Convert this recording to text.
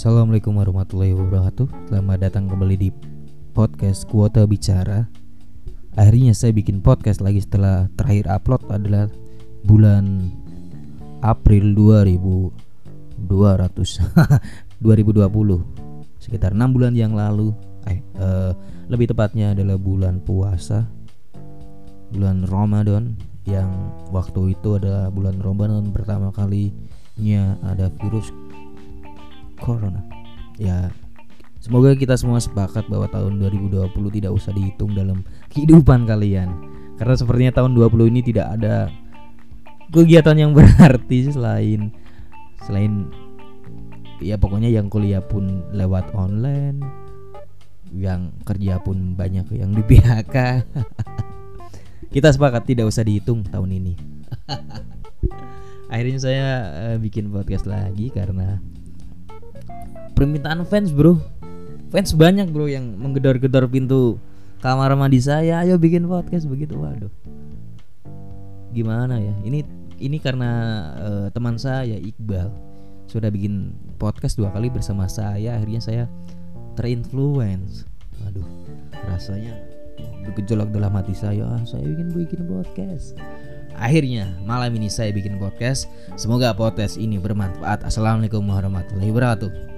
Assalamualaikum warahmatullahi wabarakatuh. Selamat datang kembali di podcast Kuota Bicara. Akhirnya saya bikin podcast lagi setelah terakhir upload adalah bulan April 2200 2020 Sekitar 6 bulan yang lalu. Eh, eh, Lebih tepatnya adalah bulan puasa. Bulan Ramadan Yang waktu itu adalah bulan Ramadan pertama kalinya ada virus corona. Ya, semoga kita semua sepakat bahwa tahun 2020 tidak usah dihitung dalam kehidupan kalian. Karena sepertinya tahun 20 ini tidak ada kegiatan yang berarti selain selain ya pokoknya yang kuliah pun lewat online, yang kerja pun banyak yang di PHK. kita sepakat tidak usah dihitung tahun ini. Akhirnya saya uh, bikin podcast lagi karena permintaan fans bro. Fans banyak bro yang menggedor-gedor pintu kamar mandi saya. Ayo bikin podcast begitu. Waduh. Gimana ya? Ini ini karena uh, teman saya Iqbal sudah bikin podcast dua kali bersama saya. Akhirnya saya terinfluence. Waduh rasanya bergejolak dalam hati saya. Ah, saya bikin bikin podcast. Akhirnya malam ini saya bikin podcast. Semoga podcast ini bermanfaat. Assalamualaikum warahmatullahi wabarakatuh